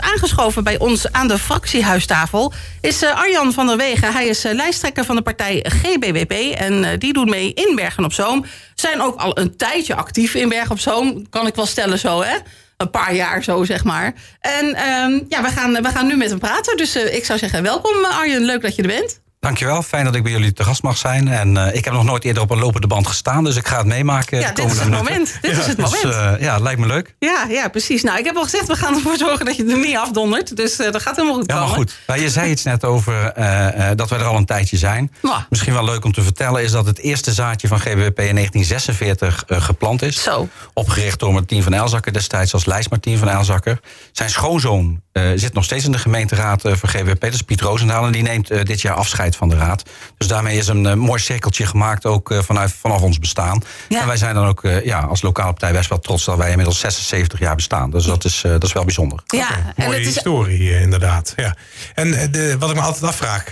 aangeschoven bij ons aan de fractiehuistafel is uh, Arjan van der Wegen. Hij is uh, lijsttrekker van de partij GBWP en uh, die doet mee in Bergen op Zoom. Zijn ook al een tijdje actief in Bergen op Zoom, kan ik wel stellen zo hè. Een paar jaar zo, zeg maar. En um, ja, we gaan, we gaan nu met hem praten. Dus ik zou zeggen, welkom Arjen. Leuk dat je er bent. Dankjewel, fijn dat ik bij jullie te gast mag zijn. En uh, ik heb nog nooit eerder op een lopende band gestaan, dus ik ga het meemaken. Ja, dit is het minuten. moment. Dit ja, is het dus, moment. Uh, ja, lijkt me leuk. Ja, ja, precies. Nou, ik heb al gezegd, we gaan ervoor zorgen dat je er niet afdondert. Dus uh, dat gaat helemaal goed ja, komen. maar goed. Maar je zei iets net over dat we er al een tijdje zijn. Misschien wel leuk om te vertellen is dat het eerste zaadje van GWP in 1946 geplant is. Zo. Opgericht door Martien van Elzakker destijds als lijst Martien van Elzakker. Zijn schoonzoon zit nog steeds in de gemeenteraad van GWP. Dat is Piet Roosendaal en die neemt dit jaar afscheid van de raad. Dus daarmee is een uh, mooi cirkeltje gemaakt, ook uh, vanuit, vanaf ons bestaan. Ja. En wij zijn dan ook uh, ja, als lokale partij best wel trots dat wij inmiddels 76 jaar bestaan. Dus dat is, dat is wel bijzonder. Ja, en Mooie het is, historie, inderdaad. Ja. En de, wat ik me altijd afvraag,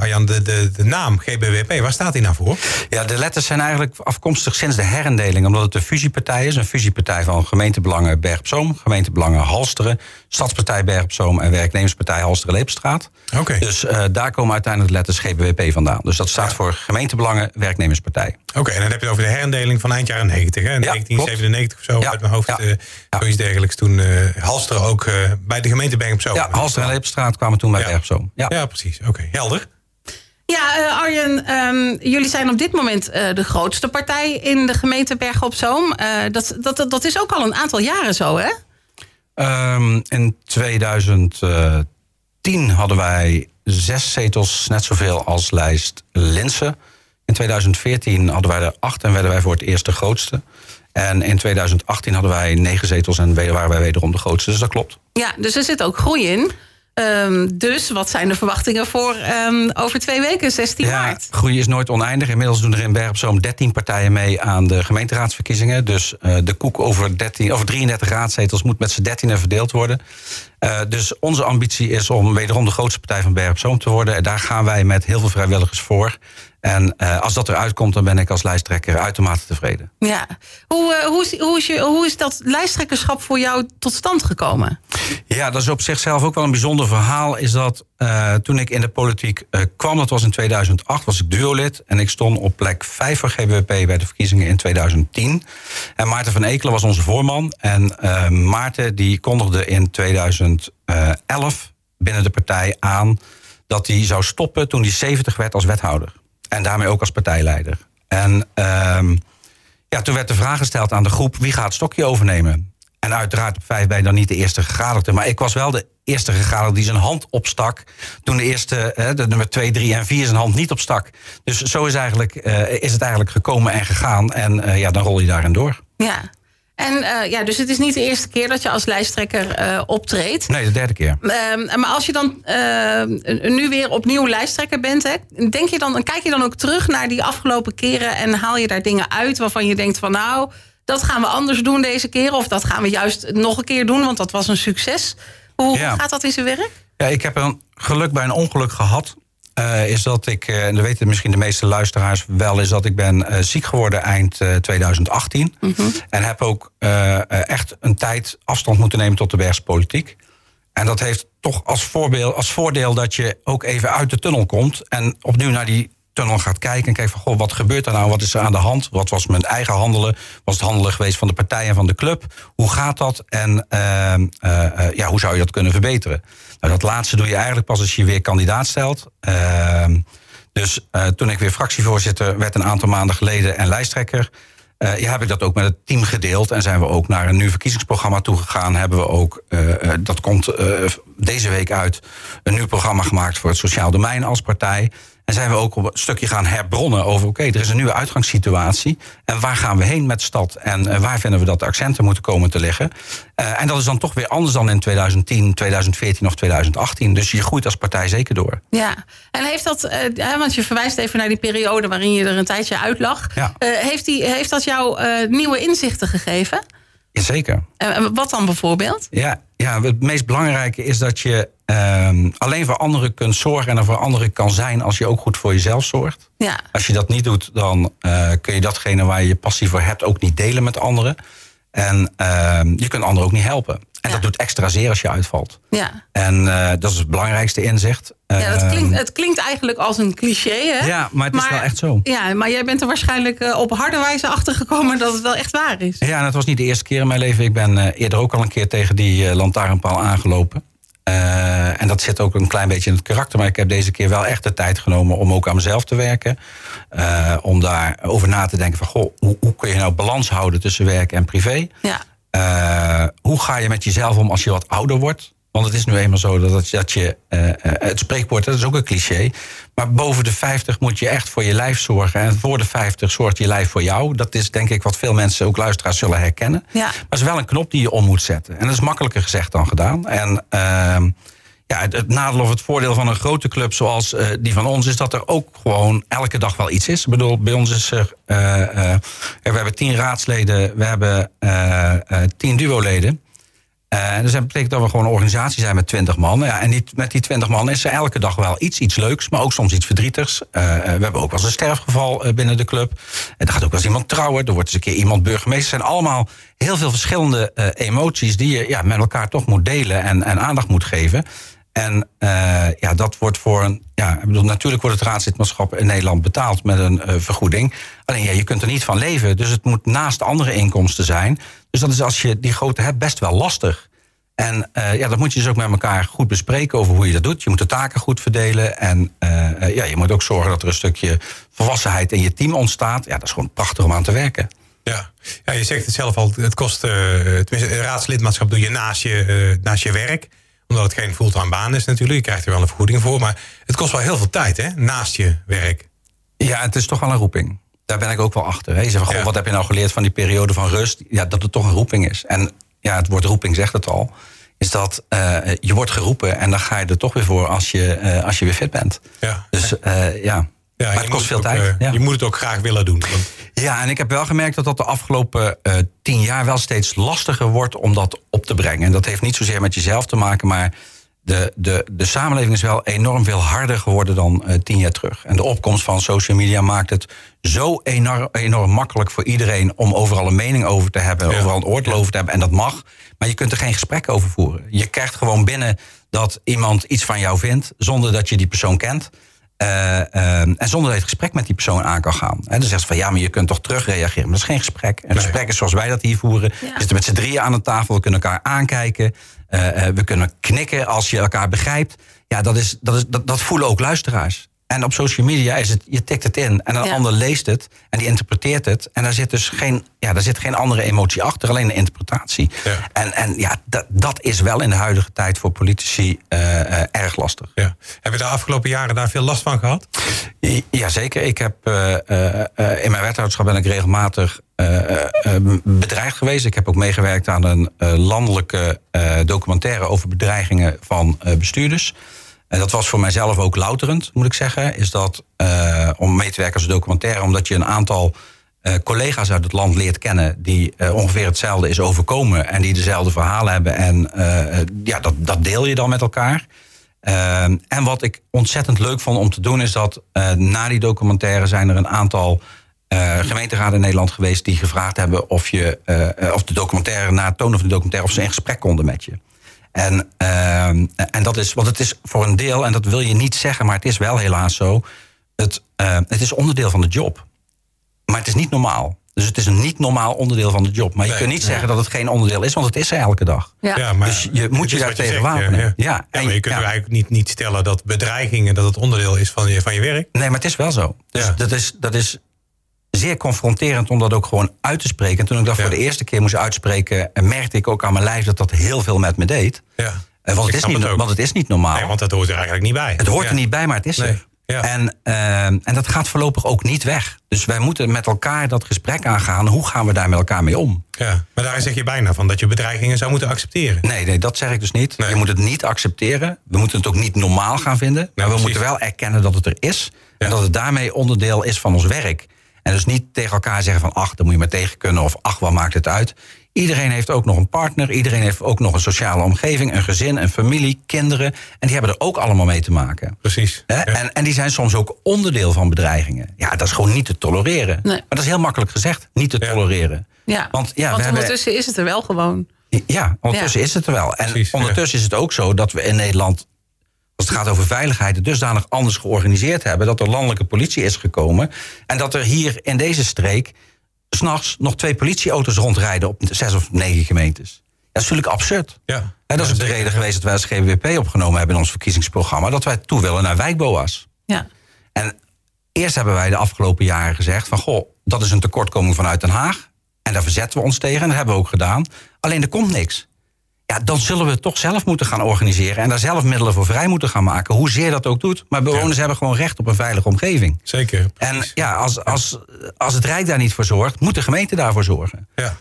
Arjan, de, de, de naam GBWP, waar staat die nou voor? Ja, de letters zijn eigenlijk afkomstig sinds de herindeling. Omdat het een fusiepartij is. Een fusiepartij van gemeentebelangen Berg op Zoom, gemeentebelangen Halsteren, Stadspartij Berg op Zoom en werknemerspartij Halsteren Leepstraat. Oké. Okay. Dus daar komen uiteindelijk de letters GBWP vandaan. Dus dat staat ja. voor gemeentebelangen werknemerspartij. Oké, okay, en dan heb je het over de herindeling van eind jaren 90, hè? In ja, 1997 of zo, ja, uit mijn hoofd. Ja, uh, zoiets dergelijks. Toen uh, Halster ook uh, bij de gemeente Berg op Zoom. Ja, Halster en Leepstraat kwamen toen bij Berg op Zoom. Ja, ja precies. Oké, okay. helder. Ja, uh, Arjen, um, jullie zijn op dit moment uh, de grootste partij in de gemeente Bergen op Zoom. Uh, dat, dat, dat is ook al een aantal jaren zo, hè? Um, in 2010 hadden wij zes zetels, net zoveel als lijst Linsen. In 2014 hadden wij er acht en werden wij voor het eerst de grootste. En in 2018 hadden wij negen zetels en waren wij wederom de grootste. Dus dat klopt. Ja, dus er zit ook groei in. Um, dus wat zijn de verwachtingen voor um, over twee weken, 16 ja, maart? Groei is nooit oneindig. Inmiddels doen er in Berg op Zoom 13 partijen mee aan de gemeenteraadsverkiezingen. Dus uh, de koek over, 13, over 33 raadzetels moet met z'n 13 verdeeld worden. Uh, dus onze ambitie is om wederom de grootste partij van Berg Zoom te worden. En daar gaan wij met heel veel vrijwilligers voor. En uh, als dat eruit komt, dan ben ik als lijsttrekker uitermate tevreden. Ja. Hoe, uh, hoe, is, hoe, is je, hoe is dat lijsttrekkerschap voor jou tot stand gekomen? Ja, dat is op zichzelf ook wel een bijzonder verhaal. Is dat uh, toen ik in de politiek kwam, dat was in 2008, was ik duolid. En ik stond op plek 5 voor GBWP bij de verkiezingen in 2010. En Maarten van Ekelen was onze voorman. En Maarten die kondigde in 2011 binnen de partij aan dat hij zou stoppen toen hij 70 werd als wethouder. En daarmee ook als partijleider. En um, ja, toen werd de vraag gesteld aan de groep: wie gaat het stokje overnemen? En uiteraard op vijf ben je dan niet de eerste gegadigde. Maar ik was wel de eerste gegadigde die zijn hand opstak. Toen de eerste, de nummer 2, 3 en 4 zijn hand niet opstak. Dus zo is, eigenlijk, uh, is het eigenlijk gekomen en gegaan. En uh, ja, dan rol je daarin door. Ja. En uh, ja, dus het is niet de eerste keer dat je als lijsttrekker uh, optreedt. Nee, de derde keer. Uh, maar als je dan nu weer opnieuw lijsttrekker bent, hè, denk je dan, kijk je dan ook terug naar die afgelopen keren en haal je daar dingen uit waarvan je denkt van nou, dat gaan we anders doen deze keer. Of dat gaan we juist nog een keer doen, want dat was een succes. Hoe, ja. gaat dat in zijn werk? Ja, ik heb een geluk bij een ongeluk gehad. Uh, is dat ik, uh, en dat weten misschien de meeste luisteraars wel, is dat ik ben uh, ziek geworden eind 2018. Mm -hmm. En heb ook echt een tijd afstand moeten nemen tot de bergspolitiek. En dat heeft toch als, voorbeeld, als voordeel dat je ook even uit de tunnel komt en opnieuw naar die tunnel gaat kijken en kijkt van goh, wat gebeurt er nou? Wat is er aan de hand? Wat was mijn eigen handelen? Was het handelen geweest van de partij en van de club? Hoe gaat dat? En uh, uh, ja, hoe zou je dat kunnen verbeteren? Nou, dat laatste doe je eigenlijk pas als je weer kandidaat stelt. Uh, dus toen ik weer fractievoorzitter werd een aantal maanden geleden en lijsttrekker. Ja, heb ik dat ook met het team gedeeld. En zijn we ook naar een nieuw verkiezingsprogramma toegegaan. Hebben we ook, dat komt deze week uit, een nieuw programma gemaakt voor het sociaal domein als partij. En zijn we ook op een stukje gaan herbronnen over... oké, okay, er is een nieuwe uitgangssituatie. En waar gaan we heen met de stad? En uh, waar vinden we dat de accenten moeten komen te liggen? Uh, en dat is dan toch weer anders dan in 2010, 2014 of 2018. Dus je groeit als partij zeker door. Ja, en heeft dat... Uh, want je verwijst even naar die periode waarin je er een tijdje uit lag. Ja. heeft, die, heeft dat jou nieuwe inzichten gegeven? Jazeker. wat dan bijvoorbeeld? Ja, ja, het meest belangrijke is dat je uh, alleen voor anderen kunt zorgen en er voor anderen kan zijn als je ook goed voor jezelf zorgt. Ja. Als je dat niet doet, dan uh, kun je datgene waar je je passie voor hebt ook niet delen met anderen. En uh, je kunt anderen ook niet helpen. En Ja. dat doet extra zeer als je uitvalt. Ja. En eh, dat is het belangrijkste inzicht. Ja, dat Ehm, klinkt, het klinkt eigenlijk als een cliché, hè? Ja, maar het is wel echt zo. Ja, maar jij bent er waarschijnlijk eh, op harde wijze achter gekomen dat het wel echt waar is. Ja, en het was niet de eerste keer in mijn leven. Ik ben eh, eerder ook al een keer tegen die lantaarnpaal aangelopen. En dat zit ook een klein beetje in het karakter. Maar ik heb deze keer wel echt de tijd genomen om ook aan mezelf te werken. Eh, om daarover na te denken van... Goh, hoe, hoe kun je nou balans houden tussen werk en privé? Ja. Eh, hoe ga je met jezelf om als je wat ouder wordt? Want het is nu eenmaal zo dat, het- dat je... eh, eh, het spreekwoord, dat is ook een cliché. Maar boven de 50 moet je echt voor je lijf zorgen. En voor de 50 zorgt je lijf voor jou. Dat is denk ik wat veel mensen, ook luisteraars, zullen herkennen. Ja. Maar het is wel een knop die je om moet zetten. En dat is makkelijker gezegd dan gedaan. En ehm, ja, het, nadeel of het voordeel van een grote club zoals eh, die van ons... is dat er ook gewoon elke dag wel iets is. Ik bedoel, bij ons is er... eh, eh, we hebben tien raadsleden, we hebben tien duoleden... Dus dat betekent dat we gewoon een organisatie zijn met 20 man. Ja, en met die 20 man is er elke dag wel iets, iets leuks, maar ook soms iets verdrietigs. We hebben ook wel eens een sterfgeval binnen de club. En er gaat ook wel eens iemand trouwen. Er wordt eens een keer iemand burgemeester. Het zijn allemaal heel veel verschillende emoties die je ja, met elkaar toch moet delen en, en aandacht moet geven. En eh, ja, dat wordt voor een. Ja, ik bedoel, natuurlijk wordt het raadslidmaatschap in Nederland betaald met een eh, vergoeding. Alleen ja, je kunt er niet van leven. Dus het moet naast andere inkomsten zijn. Dus dat is als je die grote hebt best wel lastig. En eh, ja, dat moet je dus ook met elkaar goed bespreken over hoe je dat doet. Je moet de taken goed verdelen. En ja, je moet ook zorgen dat er een stukje volwassenheid in je team ontstaat. Ja, dat is gewoon prachtig om aan te werken. Ja. ja, je zegt het zelf al, het kost, tenminste, raadslidmaatschap doe je naast je, naast je werk. Omdat het geen fulltime baan is natuurlijk. Je krijgt er wel een vergoeding voor. Maar het kost wel heel veel tijd, hè? Naast je werk. Ja, het is toch wel een roeping. Daar ben ik ook wel achter. Hè. Je zegt van, goh, wat heb je nou geleerd van die periode van rust? Ja, dat het toch een roeping is. En ja, het woord roeping zegt het al. Is dat eh, je wordt geroepen en dan ga je er toch weer voor als je, eh, als je weer fit bent. Ja. Dus eh, ja, Ja, maar het kost veel ook, tijd. eh, ja. Je moet het ook graag willen doen. Want, Ja, en ik heb wel gemerkt dat dat de afgelopen eh, tien jaar wel steeds lastiger wordt om dat op te brengen. En dat heeft niet zozeer met jezelf te maken, maar de, de, de samenleving is wel enorm veel harder geworden dan eh, tien jaar terug. En de opkomst van social media maakt het zo enorm, enorm makkelijk voor iedereen om overal een mening over te hebben, Ja. overal een oordeel over te hebben. En dat mag, maar je kunt er geen gesprek over voeren. Je krijgt gewoon binnen dat iemand iets van jou vindt, zonder dat je die persoon kent. Eh, ehm, en zonder dat je het gesprek met die persoon aan kan gaan. En dan zegt ze van ja, maar je kunt toch terugreageren. Maar dat is geen gesprek. Een gesprek is zoals wij dat hier voeren. Ja. We zitten met z'n drieën aan een tafel, we kunnen elkaar aankijken. Eh, eh, we kunnen knikken als je elkaar begrijpt. Ja, dat, is, dat, is, dat, dat voelen ook luisteraars. En op social media is het, je tikt het in en een Ja. ander leest het en die interpreteert het. En daar zit dus geen, ja, daar zit geen andere emotie achter, alleen een interpretatie. Ja. En, en ja, dat, dat is wel in de huidige tijd voor politici eh, eh, erg lastig. ja. Heb je de afgelopen jaren daar veel last van gehad? Jazeker. Ik heb eh, eh, eh, in mijn wethouderschap ben ik regelmatig eh, eh, bedreigd geweest. Ik heb ook meegewerkt aan een eh, landelijke eh, documentaire over bedreigingen van eh, bestuurders. En dat was voor mijzelf ook louterend, moet ik zeggen. Is dat eh, om mee te werken als documentaire, omdat je een aantal eh, collega's uit het land leert kennen die eh, ongeveer hetzelfde is overkomen en die dezelfde verhalen hebben. En ja, dat, dat deel je dan met elkaar. En wat ik ontzettend leuk vond om te doen, is dat na die documentaire zijn er een aantal gemeenteraden in Nederland geweest die gevraagd hebben of, je, of de documentaire, na het tonen van de documentaire, of ze in gesprek konden met je. En, ehm, en dat is, want het is voor een deel, en dat wil je niet zeggen, maar het is wel helaas zo. Het, eh, het is onderdeel van de job. Maar het is niet normaal. Dus het is een niet normaal onderdeel van de job. Maar je Nee. kunt niet zeggen dat het geen onderdeel is, want het is er elke dag. Ja. maar Dus je moet je daar tegen zegt, wapenen. Ja, Ja, en maar je kunt ja. er eigenlijk niet, niet stellen dat bedreigingen dat het onderdeel is van je, van je werk. Nee, maar het is wel zo. Dus Ja. dat, is, dat is zeer confronterend om dat ook gewoon uit te spreken. En toen ik dat Ja. voor de eerste keer moest uitspreken... eh, merkte ik ook aan mijn lijf dat dat heel veel met me deed. Ja. Eh, Want het, is niet, het want het is niet normaal. Nee, want dat hoort er eigenlijk niet bij. Het hoort Ja. er niet bij, maar het is Nee. er. Ja. En, eh, en dat gaat voorlopig ook niet weg. Dus wij moeten met elkaar dat gesprek aangaan. Hoe gaan we daar met elkaar mee om? Ja. Maar daar zeg je bijna van dat je bedreigingen zou moeten accepteren. Nee, nee, dat zeg ik dus niet. Nee. Je moet het niet accepteren. We moeten het ook niet normaal gaan vinden. Maar we precies. moeten wel erkennen dat het er is. Ja. En dat het daarmee onderdeel is van ons werk. En dus niet tegen elkaar zeggen van... ach, dan moet je maar tegen kunnen. Of ach, wat maakt het uit? Iedereen heeft ook nog een partner. Iedereen heeft ook nog een sociale omgeving. Een gezin, een familie, kinderen. En die hebben er ook allemaal mee te maken. Precies. Hè? Ja. En, en die zijn soms ook onderdeel van bedreigingen. Ja, dat is gewoon niet te tolereren. Nee. Maar dat is heel makkelijk gezegd, niet te Ja. tolereren. Ja. Want ja, we Want hebben- ondertussen is het er wel gewoon. Ja, ondertussen is het er wel. En Precies, ja. ondertussen is het ook zo dat we in Nederland, als het gaat over veiligheid, het dusdanig anders georganiseerd hebben. Dat er landelijke politie is gekomen. En dat er hier in deze streek s'nachts nog twee politieauto's rondrijden op zes of negen gemeentes. Dat is natuurlijk absurd. Ja. En dat is Ja, ook de reden geweest dat wij als GWP opgenomen hebben in ons verkiezingsprogramma. Dat wij toe willen naar wijkboa's. Ja. En eerst hebben wij de afgelopen jaren gezegd van goh, dat is een tekortkoming vanuit Den Haag. En daar verzetten we ons tegen en dat hebben we ook gedaan. Alleen er komt niks. Ja, dan zullen we het toch zelf moeten gaan organiseren en daar zelf middelen voor vrij moeten gaan maken. Hoezeer dat ook doet. Maar bewoners hebben gewoon recht op een veilige omgeving. Zeker. En ja, als, als, als het Rijk daar niet voor zorgt, moet de gemeente daarvoor zorgen. Ja.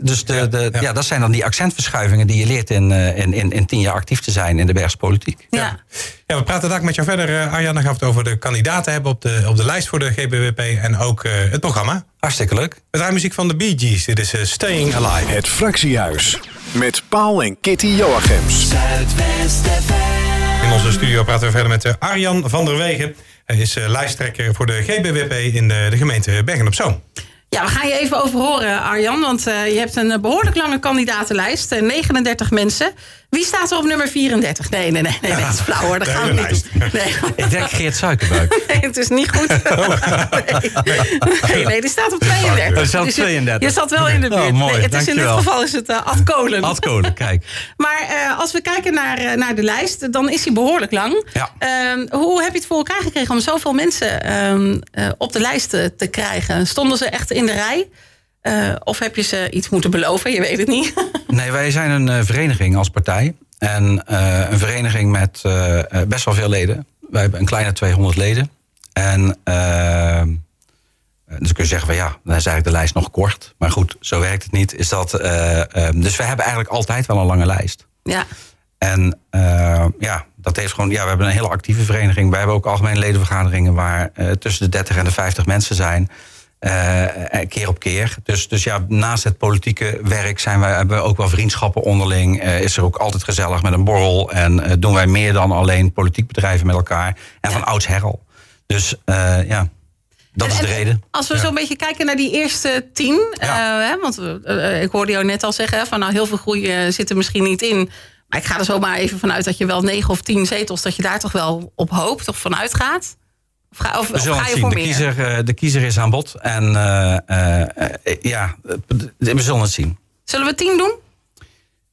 Dus de, de, ja. ja. dat zijn dan die accentverschuivingen die je leert in, eh, in, in, in tien jaar actief te zijn in de Bergse politiek. Ja. Ja, we praten daar met jou verder, eh, Arjan. Dan gaan we het over de kandidaten hebben op de, op de lijst voor de GBWP en ook eh, het programma. Hartstikke leuk. We draaien muziek van de Bee Gees. Dit is Staying Alive. Het Fractiehuis. Met Paul en Kitty Joachims. In onze studio praten we verder met eh, Arjan van der Wegen. Hij is eh, lijsttrekker voor de GBWP in de, de gemeente Bergen op Zoom. Ja, we gaan je even over horen, Arjan. Want eh, je hebt een eh, behoorlijk lange kandidatenlijst. eh, 39 mensen. Wie staat er op nummer 34? Nee, nee, nee. nee, nee dat is flauw hoor. Dat gaan we niet doen. Nee, Ik denk Geert Suikerbuik. nee, het is niet goed. Nee, nee, nee die staat op 32. Oh, die staat op Dus je- 32. Je zat wel in de Oh, buurt. mooi, nee, het is in dit geval is het eh Ad Kolen. Ad Kolen, kijk. Maar eh, als we kijken naar, eh, naar de lijst, dan is hij behoorlijk lang. Ja. Ehm, hoe heb je het voor elkaar gekregen om zoveel mensen ehm, eh, op de lijst te, te krijgen? Stonden ze echt in de rij? Eh, of heb je ze iets moeten beloven? Je weet het niet. Nee, wij zijn een eh, vereniging als partij. En eh, een vereniging met best wel veel leden. Wij hebben een kleine 200 leden. En dus kun je zeggen van ja, dan is eigenlijk de lijst nog kort. Maar goed, zo werkt het niet. Is dat, dus we hebben eigenlijk altijd wel een lange lijst. ja. En ja, dat heeft gewoon. Ja, we hebben een hele actieve vereniging. Wij hebben ook algemene ledenvergaderingen waar tussen de 30 en de 50 mensen zijn. Eh, eh, keer op keer. Dus, dus ja, naast het politieke werk zijn wij, hebben we ook wel vriendschappen onderling. Eh, is er ook altijd gezellig met een borrel. En doen wij meer dan alleen politiek bedrijven met elkaar. En van ouds her al. Dus ja, dat is de en reden. Als we zo'n beetje kijken naar die eerste tien. Ja. hè, want ik hoorde jou net al zeggen van nou heel veel groei eh, zit er misschien niet in. Maar ik ga er zomaar even vanuit dat je wel negen of tien zetels, dat je daar toch wel op hoopt of vanuit gaat. Of ga, of, of je voor De meer? kiezer, eh, de kiezer is aan bod. En eh, eh, ja, we zullen het zien. Zullen we tien doen?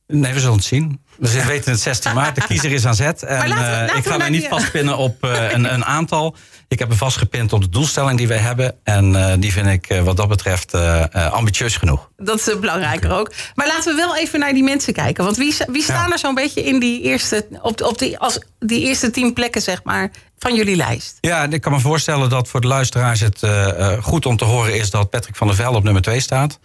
Nee, we zullen het zien. We zitten- weten het 16 maart. De kiezer is aan zet. En, laten we- eh, ik we ga mij niet vastpinnen op eh, een, een aantal. Ik heb me vastgepind op de doelstelling die wij hebben. En eh, die vind ik wat dat betreft ambitieus genoeg. Dat is belangrijker ook. Maar laten we wel even naar die mensen kijken. Want wie, wie staan Ja. er zo'n beetje in die eerste, op, op die, als, die eerste tien plekken, zeg maar, van jullie lijst? Ja, ik kan me voorstellen dat voor de luisteraars het goed om te horen is dat Patrick van der Velde op nummer 2 staat.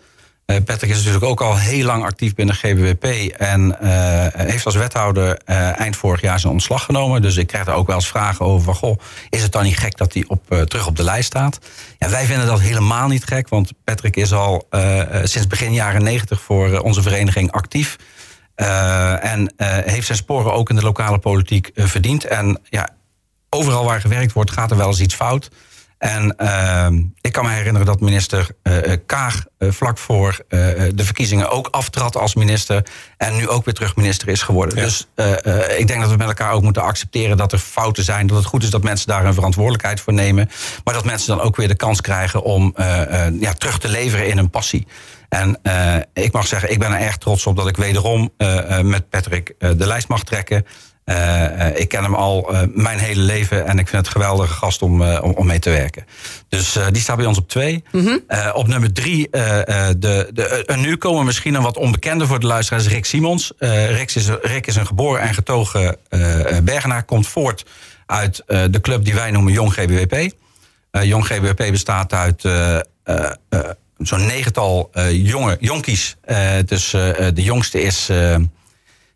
Eh, Patrick is natuurlijk ook al heel lang actief binnen GBWP. En eh, heeft als wethouder eh, eind vorig jaar zijn ontslag genomen. Dus ik krijg daar ook wel eens vragen over. Goh, is het dan niet gek dat hij op, terug op de lijst staat? Ja, wij vinden dat helemaal niet gek. Want Patrick is al sinds begin jaren 90 voor onze vereniging actief. En heeft zijn sporen ook in de lokale politiek verdiend. En ja, overal waar gewerkt wordt, gaat er wel eens iets fout. En ehm, ik kan me herinneren dat minister eh, eh, Kaag eh, vlak voor de verkiezingen ook aftrad als minister. En nu ook weer terug minister is geworden. Ja. Dus ik denk dat we met elkaar ook moeten accepteren dat er fouten zijn. Dat het goed is dat mensen daar een verantwoordelijkheid voor nemen. Maar dat mensen dan ook weer de kans krijgen om ja, terug te leveren in hun passie. En ik mag zeggen, ik ben er erg trots op dat ik wederom met Patrick de lijst mag trekken. Eh, eh, ik ken hem al eh, mijn hele leven en ik vind het een geweldige gast om, om, om mee te werken. Dus die staat bij ons op twee. Eh, op nummer drie, de, de, en nu komen misschien een wat onbekende voor de luisteraars, Rick Simons. Rick, is, Rick is een geboren en getogen Bergenaar, komt voort uit de club die wij noemen Jong GBWP. Jong GBWP bestaat uit zo'n negental jonge jonkies. Dus de jongste is,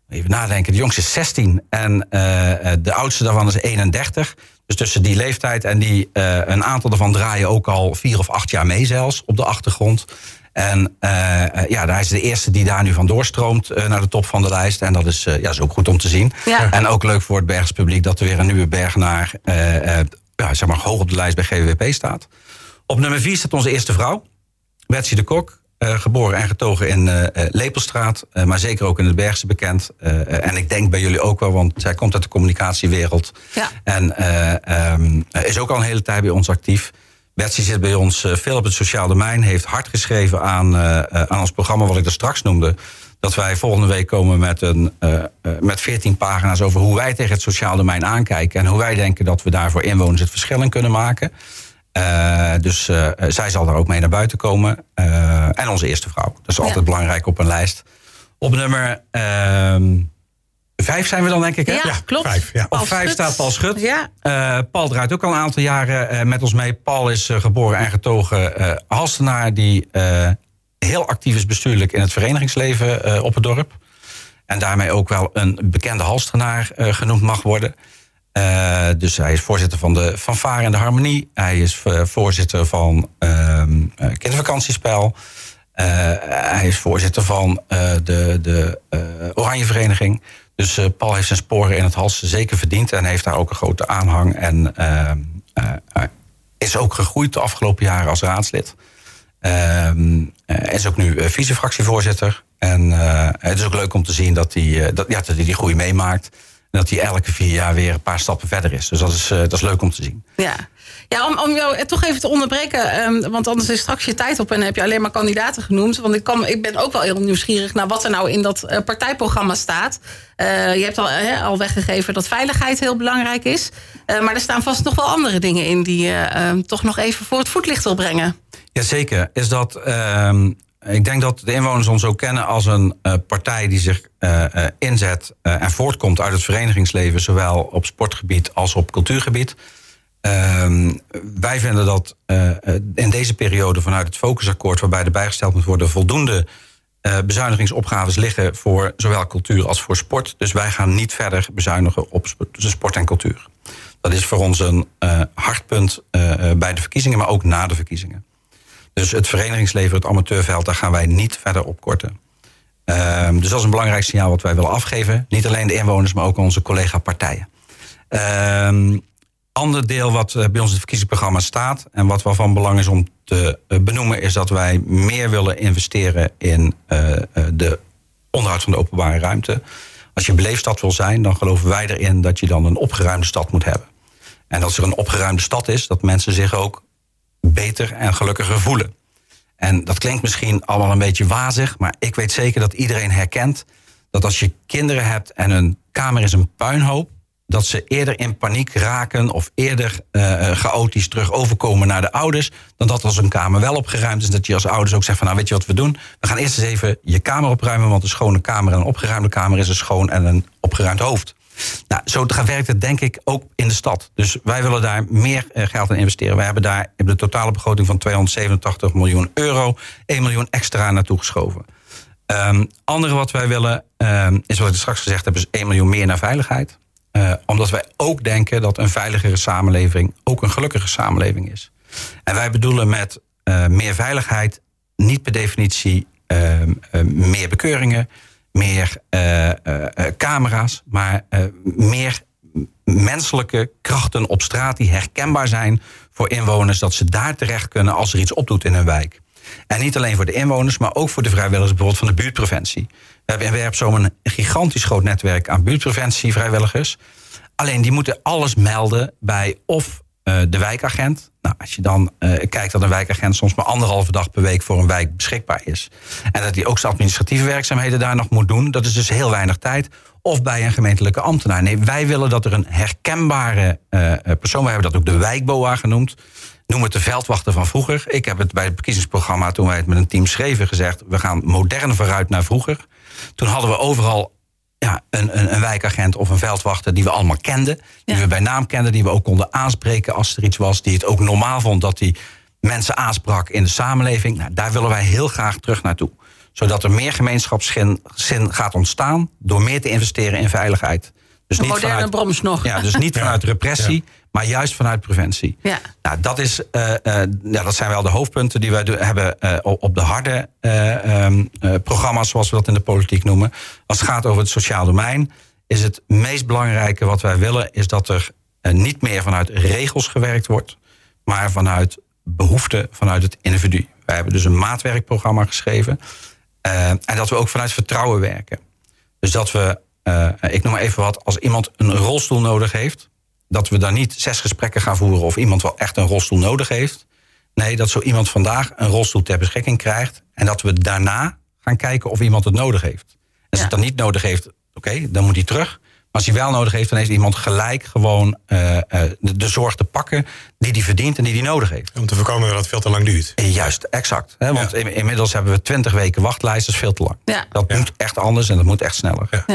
even nadenken, de jongste is 16 en eh, eh, de oudste daarvan is 31. Dus tussen die leeftijd en die, eh, een aantal daarvan draaien ook al vier of acht jaar mee zelfs op de achtergrond. En eh, eh, ja, hij is de eerste die daar nu van doorstroomt eh, naar de top van de lijst. En dat is, eh, ja, is ook goed om te zien. Ja. En ook leuk voor het Bergs publiek dat er weer een nieuwe Bergenaar eh, eh, ja, zeg maar, hoog op de lijst bij GWP staat. Op nummer vier staat onze eerste vrouw, Betsy de Kok. Geboren en getogen in Lepelstraat, maar zeker ook in het Bergse bekend. en ik denk bij jullie ook wel, want zij komt uit de communicatiewereld. Ja. En ehm, is ook al een hele tijd bij ons actief. Betsy zit bij ons veel op het sociaal domein, heeft hard geschreven aan, aan ons programma, wat ik er straks noemde dat wij volgende week komen met, een, uh, met 14 pagina's over hoe wij tegen het sociaal domein aankijken. En hoe wij denken dat we daar voor inwoners het verschil in kunnen maken. Uh, dus zij zal daar ook mee naar buiten komen. en onze eerste vrouw. Dat is altijd belangrijk op een lijst. Op nummer ehm, vijf zijn we dan, denk ik. Hè? Ja, klopt. Vijf, ja. Op vijf staat Paul Schut. Ja. Paul draait ook al een aantal jaren met ons mee. Paul is geboren en getogen Halstenaar. Die heel actief is bestuurlijk in het verenigingsleven op het dorp. En daarmee ook wel een bekende halstrenaar uh, genoemd mag worden. Uh, dus hij is voorzitter van de Fanfare en de Harmonie. Hij is voorzitter van ehm, Kindervakantiespel. hij is voorzitter van de, de Oranje Vereniging. Dus Paul heeft zijn sporen in het hals zeker verdiend. En heeft daar ook een grote aanhang. En ehm, is ook gegroeid de afgelopen jaren als raadslid. Uh, is ook nu eh, vicefractievoorzitter. En het is ook leuk om te zien dat hij dat, ja, dat die groei meemaakt. En dat hij elke vier jaar weer een paar stappen verder is. Dus dat is, dat is leuk om te zien. Ja, ja om, om jou toch even te onderbreken. Um, want anders is straks je tijd op en heb je alleen maar kandidaten genoemd. Want ik, kan, ik ben ook wel heel nieuwsgierig naar wat er nou in dat uh, partijprogramma staat. Uh, je hebt al, al weggegeven dat veiligheid heel belangrijk is. Maar er staan vast nog wel andere dingen in die je ehm, toch nog even voor het voetlicht wil brengen. Jazeker. Is dat, uh, ik denk dat de inwoners ons ook kennen als een uh, partij die zich uh, inzet en voortkomt uit het verenigingsleven, zowel op sportgebied als op cultuurgebied. Ehm, wij vinden dat in deze periode vanuit het focusakkoord, waarbij er bijgesteld moet worden, voldoende bezuinigingsopgaves liggen voor zowel cultuur als voor sport. Dus wij gaan niet verder bezuinigen op sport en cultuur. Dat is voor ons een hartpunt bij de verkiezingen, maar ook na de verkiezingen. Dus het verenigingsleven, het amateurveld, daar gaan wij niet verder op korten. Um, dus dat is een belangrijk signaal wat wij willen afgeven. Niet alleen de inwoners, maar ook onze collega-partijen. Um, ander deel wat eh, bij ons in het verkiezingsprogramma staat... en wat wel van belang is om te eh, benoemen... is dat wij meer willen investeren in uh, de onderhoud van de openbare ruimte. Als je een beleefstad wil zijn, dan geloven wij erin... dat je dan een opgeruimde stad moet hebben. En als er een opgeruimde stad is, dat mensen zich ook beter en gelukkiger voelen. En dat klinkt misschien allemaal een beetje wazig, maar ik weet zeker dat iedereen herkent dat als je kinderen hebt en een kamer is een puinhoop, dat ze eerder in paniek raken of eerder uh, chaotisch terug overkomen naar de ouders, dan dat als een kamer wel opgeruimd is. Dat je als ouders ook zegt van nou weet je wat we doen? We gaan eerst eens even je kamer opruimen, want een schone kamer en een opgeruimde kamer is een schoon en een opgeruimd hoofd. Nou, zo werkt het denk ik ook in de stad. Dus wij willen daar meer eh, geld in investeren. Wij hebben daar de totale begroting van 287 miljoen euro... 1 miljoen extra naartoe geschoven. Um, andere wat wij willen, um, is wat ik straks gezegd heb... is 1 miljoen meer naar veiligheid. Uh, omdat wij ook denken dat een veiligere samenleving... ook een gelukkige samenleving is. En wij bedoelen met uh, meer veiligheid... niet per definitie uh, meer bekeuringen meer uh, uh, camera's, maar meer menselijke krachten op straat die herkenbaar zijn voor inwoners, dat ze daar terecht kunnen als er iets opdoet in hun wijk. En niet alleen voor de inwoners, maar ook voor de vrijwilligers bijvoorbeeld van de buurtpreventie. We hebben in Werpzoom een gigantisch groot netwerk aan buurtpreventievrijwilligers. Alleen die moeten alles melden bij of uh, de wijkagent. Nou, als je dan uh, kijkt dat een wijkagent soms maar anderhalve dag per week voor een wijk beschikbaar is. En dat hij ook zijn administratieve werkzaamheden daar nog moet doen. Dat is dus heel weinig tijd. Of bij een gemeentelijke ambtenaar. Nee, wij willen dat er een herkenbare uh, persoon, we hebben dat ook de wijkboa genoemd. Noem het de veldwachter van vroeger. Ik heb het bij het verkiezingsprogramma, toen wij het met een team schreven, gezegd: we gaan modern vooruit naar vroeger. Toen hadden we overal ja, een, een, een, wijkagent of een veldwachter die we allemaal kenden. Die we bij naam kenden, die we ook konden aanspreken als er iets was. Die het ook normaal vond dat hij mensen aansprak in de samenleving. Nou, daar willen wij heel graag terug naartoe. Zodat er meer gemeenschapszin gaat ontstaan door meer te investeren in veiligheid. Dus een niet moderne vanuit, nog. Ja, dus niet vanuit repressie, maar juist vanuit preventie. Ja. Nou, dat, is, uh, uh, ja, dat zijn wel de hoofdpunten die wij hebben uh, op de harde um, programma's, zoals we dat in de politiek noemen. Als het gaat over het sociaal domein, is het meest belangrijke wat wij willen, is dat er niet meer vanuit regels gewerkt wordt, maar vanuit behoeften vanuit het individu. Wij hebben dus een maatwerkprogramma geschreven. Eh, en dat we ook vanuit vertrouwen werken. Dus dat we, eh, ik noem maar even wat, als iemand een rolstoel nodig heeft, dat we dan niet zes gesprekken gaan voeren of iemand wel echt een rolstoel nodig heeft. Nee, dat zo iemand vandaag een rolstoel ter beschikking krijgt. En dat we daarna gaan kijken of iemand het nodig heeft. En als Ja. het dan niet nodig heeft, oké, dan moet hij terug. Maar als hij wel nodig heeft, dan heeft iemand gelijk gewoon eh, eh, de, de zorg te pakken die hij verdient en die hij nodig heeft. Om te voorkomen dat het veel te lang duurt. En Juist, exact. Hè? Want in- inmiddels hebben we 20 weken wachtlijst, dat is veel te lang. Ja. Dat Ja. moet echt anders en dat moet echt sneller.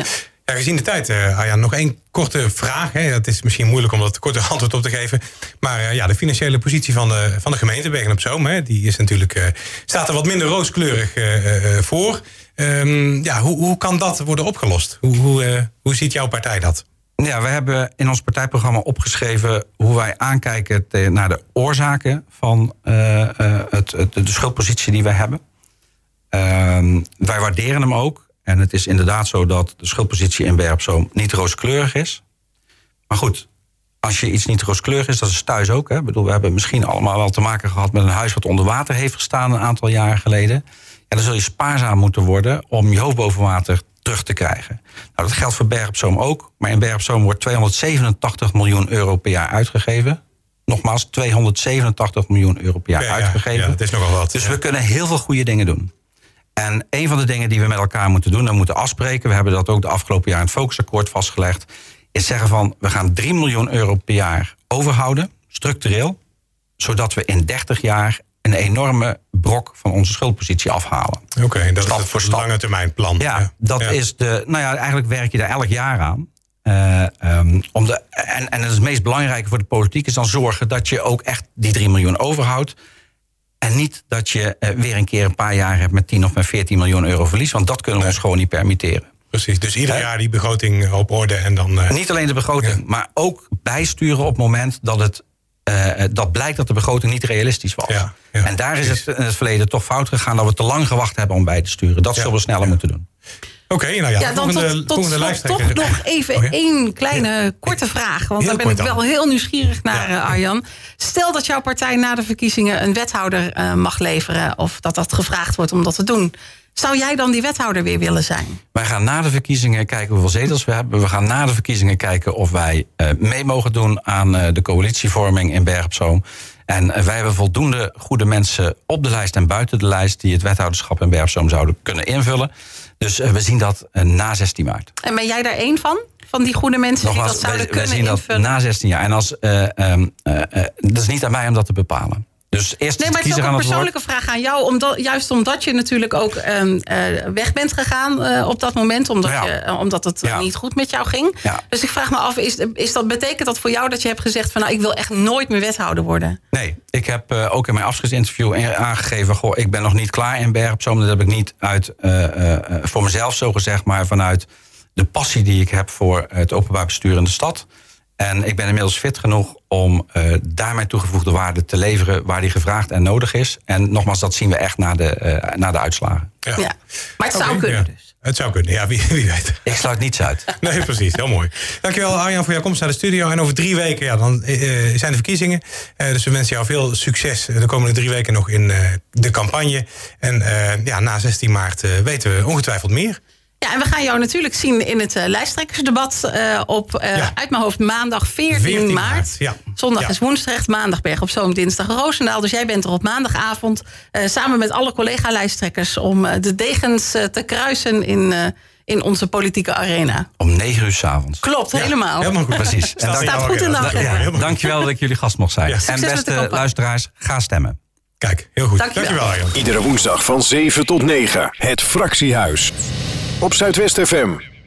Ja. Gezien de tijd, eh Arjan, nog één korte vraag. Hè. Het is misschien moeilijk om dat korte antwoord op te geven. Maar eh, ja, de financiële positie van de, van de gemeente Bergen op Zoom... Hè, die is natuurlijk, eh, staat er wat minder rooskleurig voor. Ehm, ja, hoe, hoe kan dat worden opgelost? Hoe, hoe, hoe ziet jouw partij dat? Ja, we hebben in ons partijprogramma opgeschreven hoe wij aankijken naar de oorzaken van het- de schuldpositie die wij hebben. Ehm, wij waarderen hem ook. En het is inderdaad zo dat de schuldpositie in Bergzoom niet rooskleurig is. Maar goed, als je iets niet rooskleurig is, dat is thuis ook. Hè? Ik bedoel, we hebben misschien allemaal wel te maken gehad met een huis wat onder water heeft gestaan een aantal jaren geleden. Ja, dan zul je spaarzaam moeten worden om je hoofd boven water terug te krijgen. Nou, dat geldt voor Zoom ook. Maar in Berg op Zoom wordt 287 miljoen euro per jaar uitgegeven. Nogmaals, 287 miljoen euro per jaar Ja, ja, uitgegeven. ja, dat is nogal wat. Dus Ja. we kunnen heel veel goede dingen doen. En een van de dingen die we met elkaar moeten doen, en moeten afspreken, we hebben dat ook de afgelopen jaar in het focusakkoord vastgelegd, is zeggen van we gaan 3 miljoen euro per jaar overhouden, structureel, zodat we in 30 jaar een enorme brok van onze schuldpositie afhalen. Oké, dat Stap is het lange termijn plan. Ja, dat Ja. is de. Nou ja, eigenlijk werk je daar elk jaar aan. Eh, ehm, om de, en, en het meest belangrijke voor de politiek is dan zorgen dat je ook echt die 3 miljoen overhoudt. En niet dat je eh, weer een keer een paar jaar hebt met 10 of met 14 miljoen euro verlies. Want dat kunnen we Nee. ons gewoon niet permitteren. Precies, dus ieder jaar die begroting op orde en dan... eh, Niet alleen de begroting, maar ook bijsturen op het moment dat het. eh, dat blijkt dat de begroting niet realistisch was. Ja, ja, en daar is het in het verleden toch fout gegaan dat we te lang gewacht hebben om bij te sturen. Dat zullen we sneller moeten doen. Oké, nou ja, Ja, de dan volgende, tot, tot volgende slot lijsttrekker. toch nog even Oh ja? één kleine korte vraag. Want Heel daar ben ik dan. wel heel nieuwsgierig naar, Ja. eh, Arjan. Stel dat jouw partij na de verkiezingen een wethouder eh, mag leveren... of dat dat gevraagd wordt om dat te doen. Zou jij dan die wethouder weer willen zijn? Wij gaan na de verkiezingen kijken hoeveel zetels we hebben. We gaan na de verkiezingen kijken of wij eh, mee mogen doen aan eh, de coalitievorming in Berg op Zoom. En wij hebben voldoende goede mensen op de lijst en buiten de lijst die het wethouderschap in Berg op Zoom zouden kunnen invullen. Dus eh, we zien dat eh, na 16 maart. En ben jij daar één van? Van die goede mensen die dat zouden wij, wij kunnen zien dat invullen? na 16 jaar. En als, eh, ehm, eh, eh, dat is niet aan mij om dat te bepalen. Dus eerst Nee, maar het is ook een persoonlijke vraag aan jou. Omdat, juist omdat je natuurlijk ook ehm, eh, weg bent gegaan eh, op dat moment. Omdat, Ja. je, eh, omdat het Ja. niet goed met jou ging. Ja. Dus ik vraag me af, is, is dat, betekent dat voor jou dat je hebt gezegd... van nou, ik wil echt nooit meer wethouder worden? Nee, ik heb ook in mijn afscheidsinterview in- aangegeven... Goh, ik ben nog niet klaar in Berg op. Dat heb ik niet uit, voor mezelf zo gezegd... maar vanuit de passie die ik heb voor het openbaar bestuur in de stad. En ik ben inmiddels fit genoeg om eh, daar mijn toegevoegde waarde te leveren... waar die gevraagd en nodig is. En nogmaals, dat zien we echt na de, eh, na de uitslagen. Ja. Ja. Maar het zou kunnen ja. dus. Het zou kunnen, ja, wie, wie weet. Ik sluit niets uit. Nee, precies. Heel mooi. Dankjewel Arjan voor jouw komst naar de studio. En over drie weken ja, dan, eh, zijn de verkiezingen. Eh, dus we wensen jou veel succes de komende drie weken nog in eh, de campagne. En eh, ja, na 16 maart weten we ongetwijfeld meer. Ja, en we gaan jou natuurlijk zien in het eh, lijsttrekkersdebat eh, op, eh, Ja. uit mijn hoofd, maandag 14, 14 maart. maart, ja. Zondag Ja. is Woensdrecht, maandag Berg op Zoom, dinsdag Roosendaal. Dus jij bent er op maandagavond eh, samen met alle collega-lijsttrekkers... om de degens te kruisen in, eh, in onze politieke arena. Om negen uur s'avonds. Klopt, Ja, helemaal. Helemaal goed. Precies. En in Staat goed in de agenda. Ja. Dankjewel dat ik jullie gast mocht zijn. Ja. en beste luisteraars, ga stemmen. Kijk, heel goed. Dankjewel. Dankjewel. Iedere woensdag van 7 tot 9. Het Fractiehuis. Op Zuidwest FM.